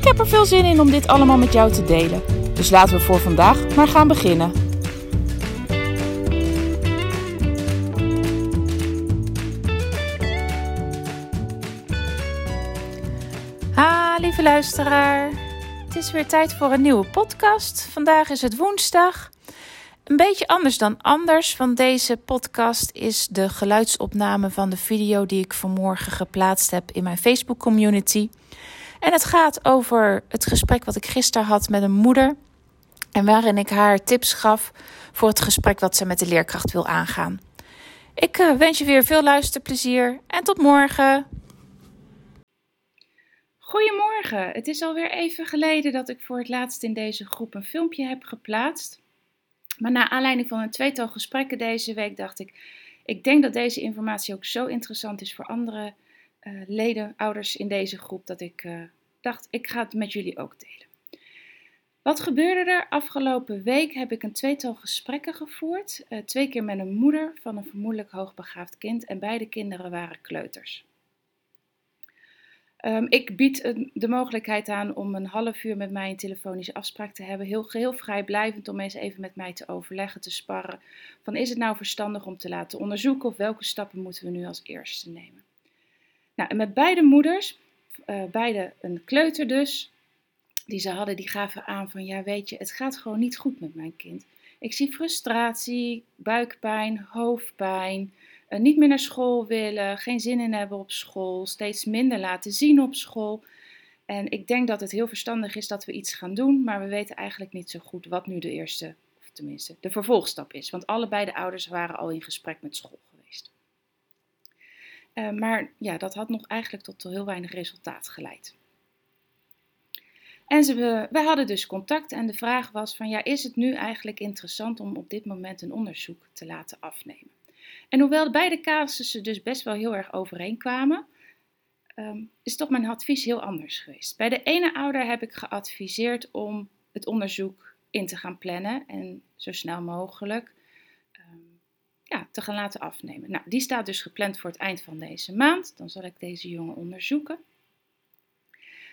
Ik heb er veel zin in om dit allemaal met jou te delen. Dus laten we voor vandaag maar gaan beginnen. Ha, lieve luisteraar. Het is weer tijd voor een nieuwe podcast. Vandaag is het woensdag. Een beetje anders dan anders, want deze podcast is de geluidsopname van de video die ik vanmorgen geplaatst heb in mijn Facebook community. En het gaat over het gesprek wat ik gisteren had met een moeder. En waarin ik haar tips gaf voor het gesprek wat ze met de leerkracht wil aangaan. Ik uh, wens je weer veel luisterplezier en tot morgen. Goedemorgen. Het is alweer even geleden dat ik voor het laatst in deze groep een filmpje heb geplaatst. Maar na aanleiding van een tweetal gesprekken deze week dacht ik, ik denk dat deze informatie ook zo interessant is voor andere uh, leden, ouders in deze groep, dat ik uh, dacht, ik ga het met jullie ook delen. Wat gebeurde er? Afgelopen week heb ik een tweetal gesprekken gevoerd. Uh, twee keer met een moeder van een vermoedelijk hoogbegaafd kind en beide kinderen waren kleuters. Um, ik bied de mogelijkheid aan om een half uur met mij een telefonische afspraak te hebben. Heel, heel vrijblijvend om eens even met mij te overleggen, te sparren. Van is het nou verstandig om te laten onderzoeken of welke stappen moeten we nu als eerste nemen? Nou, en met beide moeders, uh, beide een kleuter dus, die ze hadden, die gaven aan van ja weet je, het gaat gewoon niet goed met mijn kind. Ik zie frustratie, buikpijn, hoofdpijn, uh, niet meer naar school willen, geen zin in hebben op school, steeds minder laten zien op school. En ik denk dat het heel verstandig is dat we iets gaan doen, maar we weten eigenlijk niet zo goed wat nu de eerste, of tenminste de vervolgstap is. Want allebei de ouders waren al in gesprek met school. Uh, maar ja, dat had nog eigenlijk tot heel weinig resultaat geleid. En ze, we, hadden dus contact en de vraag was van ja, is het nu eigenlijk interessant om op dit moment een onderzoek te laten afnemen? En hoewel beide casussen dus best wel heel erg overeenkwamen, um, is toch mijn advies heel anders geweest. Bij de ene ouder heb ik geadviseerd om het onderzoek in te gaan plannen en zo snel mogelijk ja, te gaan laten afnemen. Nou, die staat dus gepland voor het eind van deze maand. Dan zal ik deze jongen onderzoeken.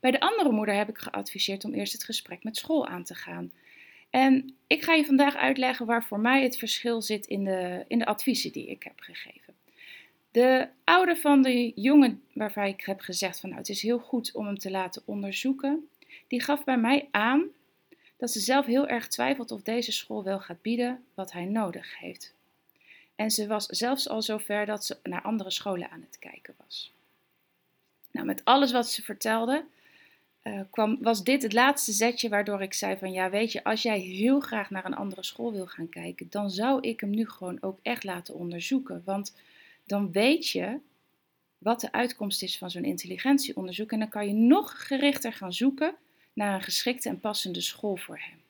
Bij de andere moeder heb ik geadviseerd om eerst het gesprek met school aan te gaan. En ik ga je vandaag uitleggen waar voor mij het verschil zit in de, in de adviezen die ik heb gegeven. De ouder van de jongen waarvan ik heb gezegd van nou, het is heel goed om hem te laten onderzoeken, die gaf bij mij aan dat ze zelf heel erg twijfelt of deze school wel gaat bieden wat hij nodig heeft. En ze was zelfs al zover dat ze naar andere scholen aan het kijken was. Nou, met alles wat ze vertelde, uh, kwam, was dit het laatste zetje waardoor ik zei van ja weet je, als jij heel graag naar een andere school wil gaan kijken, dan zou ik hem nu gewoon ook echt laten onderzoeken. Want dan weet je wat de uitkomst is van zo'n intelligentieonderzoek en dan kan je nog gerichter gaan zoeken naar een geschikte en passende school voor hem.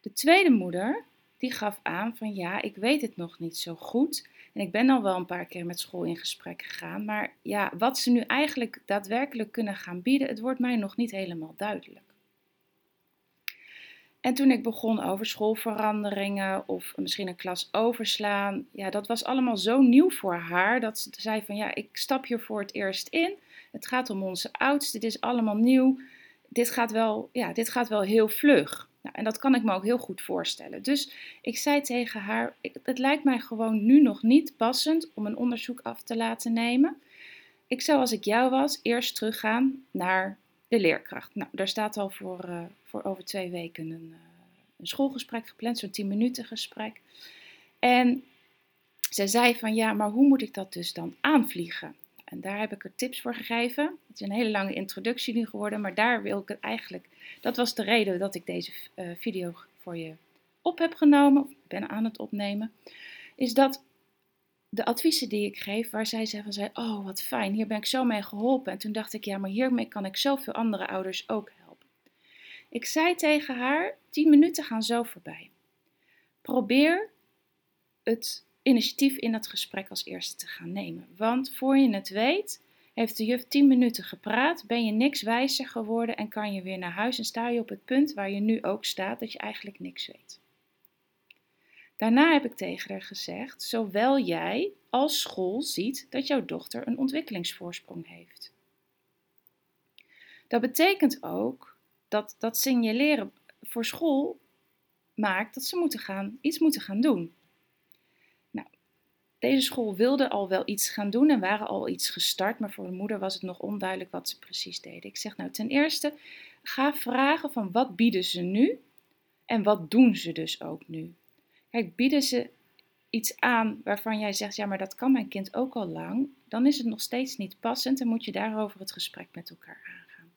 De tweede moeder, die gaf aan van ja, ik weet het nog niet zo goed. En ik ben al wel een paar keer met school in gesprek gegaan. Maar ja, wat ze nu eigenlijk daadwerkelijk kunnen gaan bieden, het wordt mij nog niet helemaal duidelijk. En toen ik begon over schoolveranderingen of misschien een klas overslaan, ja, dat was allemaal zo nieuw voor haar dat ze zei van ja, ik stap hier voor het eerst in. Het gaat om onze oudste, dit is allemaal nieuw. Dit gaat wel, ja, dit gaat wel heel vlug. Nou, en dat kan ik me ook heel goed voorstellen. Dus ik zei tegen haar: Het lijkt mij gewoon nu nog niet passend om een onderzoek af te laten nemen. Ik zou, als ik jou was, eerst teruggaan naar de leerkracht. Nou, daar staat al voor, uh, voor over twee weken een, uh, een schoolgesprek gepland, zo'n 10 minuten gesprek. En zij zei van ja, maar hoe moet ik dat dus dan aanvliegen? En daar heb ik er tips voor gegeven. Het is een hele lange introductie nu geworden, maar daar wil ik het eigenlijk. Dat was de reden dat ik deze uh, video voor je op heb genomen, ben aan het opnemen. Is dat de adviezen die ik geef, waar zij zeggen van, oh wat fijn, hier ben ik zo mee geholpen. En toen dacht ik, ja, maar hiermee kan ik zoveel andere ouders ook helpen. Ik zei tegen haar, 10 minuten gaan zo voorbij. Probeer het initiatief in het gesprek als eerste te gaan nemen. Want voor je het weet, heeft de juf 10 minuten gepraat, ben je niks wijzer geworden en kan je weer naar huis en sta je op het punt waar je nu ook staat, dat je eigenlijk niks weet. Daarna heb ik tegen haar gezegd: zowel jij als school ziet dat jouw dochter een ontwikkelingsvoorsprong heeft. Dat betekent ook dat dat signaleren voor school maakt dat ze moeten gaan, iets moeten gaan doen. Deze school wilde al wel iets gaan doen en waren al iets gestart, maar voor mijn moeder was het nog onduidelijk wat ze precies deden. Ik zeg nou ten eerste, ga vragen van wat bieden ze nu en wat doen ze dus ook nu. Kijk, bieden ze iets aan waarvan jij zegt, ja, maar dat kan mijn kind ook al lang, dan is het nog steeds niet passend en moet je daarover het gesprek met elkaar aangaan.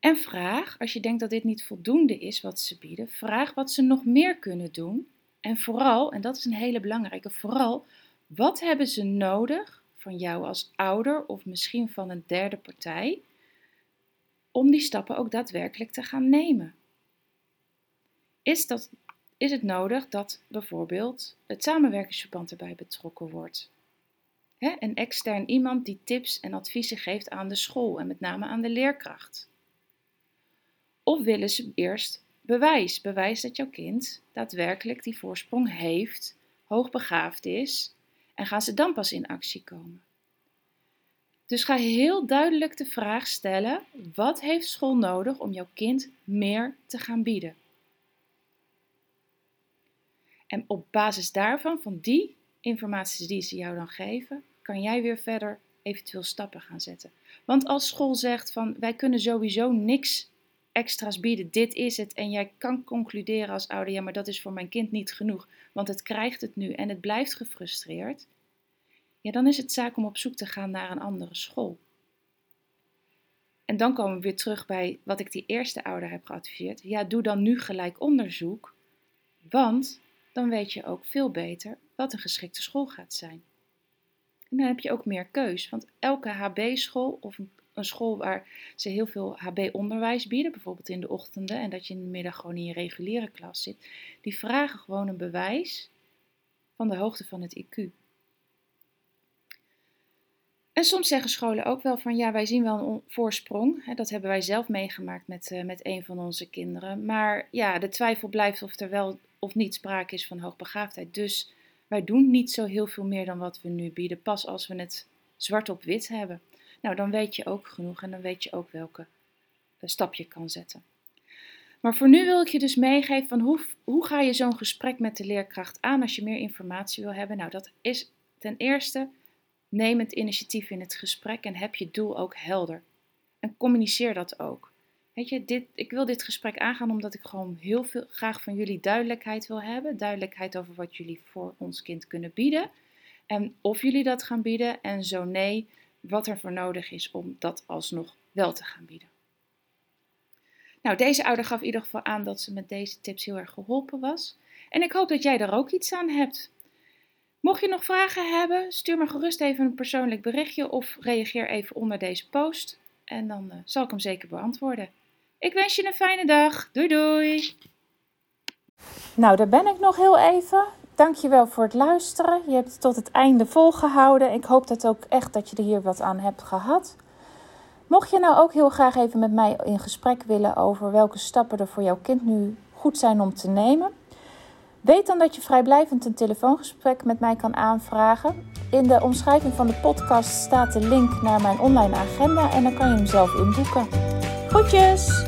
En vraag, als je denkt dat dit niet voldoende is wat ze bieden, vraag wat ze nog meer kunnen doen. En vooral, en dat is een hele belangrijke, vooral, wat hebben ze nodig van jou als ouder of misschien van een derde partij om die stappen ook daadwerkelijk te gaan nemen? Is dat is het nodig dat bijvoorbeeld het samenwerkingsverband erbij betrokken wordt. een extern iemand die tips en adviezen geeft aan de school en met name aan de leerkracht. Of willen ze eerst bewijs, bewijs dat jouw kind daadwerkelijk die voorsprong heeft, hoogbegaafd is en gaan ze dan pas in actie komen. Dus ga heel duidelijk de vraag stellen: wat heeft school nodig om jouw kind meer te gaan bieden? En op basis daarvan, van die informatie die ze jou dan geven, kan jij weer verder eventueel stappen gaan zetten. Want als school zegt van wij kunnen sowieso niks extra's bieden, dit is het, en jij kan concluderen als ouder, ja maar dat is voor mijn kind niet genoeg, want het krijgt het nu en het blijft gefrustreerd, ja dan is het zaak om op zoek te gaan naar een andere school. En dan komen we weer terug bij wat ik die eerste ouder heb geadviseerd. Ja, doe dan nu gelijk onderzoek, want dan weet je ook veel beter wat een geschikte school gaat zijn. En dan heb je ook meer keus, want elke HB-school of een school waar ze heel veel HB-onderwijs bieden, bijvoorbeeld in de ochtenden en dat je in de middag gewoon in je reguliere klas zit, die vragen gewoon een bewijs van de hoogte van het IQ. En soms zeggen scholen ook wel van ja, wij zien wel een voorsprong. Dat hebben wij zelf meegemaakt met, eh, met een van onze kinderen. Maar ja, de twijfel blijft of er wel of niet sprake is van hoogbegaafdheid. Dus wij doen niet zo heel veel meer dan wat we nu bieden, pas als we het zwart op wit hebben. Nou, dan weet je ook genoeg en dan weet je ook welke uh, stap je kan zetten. Maar voor nu wil ik je dus meegeven van hoe, hoe ga je zo'n gesprek met de leerkracht aan als je meer informatie wil hebben. Nou, dat is ten eerste neem het initiatief in het gesprek en heb je doel ook helder. En communiceer dat ook. Weet je, dit, ik wil dit gesprek aangaan omdat ik gewoon heel veel graag van jullie duidelijkheid wil hebben. Duidelijkheid over wat jullie voor ons kind kunnen bieden. En of jullie dat gaan bieden en zo nee, wat er voor nodig is om dat alsnog wel te gaan bieden. Nou, deze ouder gaf in ieder geval aan dat ze met deze tips heel erg geholpen was. En ik hoop dat jij er ook iets aan hebt. Mocht je nog vragen hebben, stuur me gerust even een persoonlijk berichtje of reageer even onder deze post. En dan uh, zal ik hem zeker beantwoorden. Ik wens je een fijne dag. Doei doei. Nou, daar ben ik nog heel even. Dankjewel voor het luisteren. Je hebt het tot het einde volgehouden. Ik hoop dat ook echt dat je er hier wat aan hebt gehad. Mocht je nou ook heel graag even met mij in gesprek willen over welke stappen er voor jouw kind nu goed zijn om te nemen, weet dan dat je vrijblijvend een telefoongesprek met mij kan aanvragen. In de omschrijving van de podcast staat de link naar mijn online agenda en dan kan je hem zelf inboeken. Groetjes!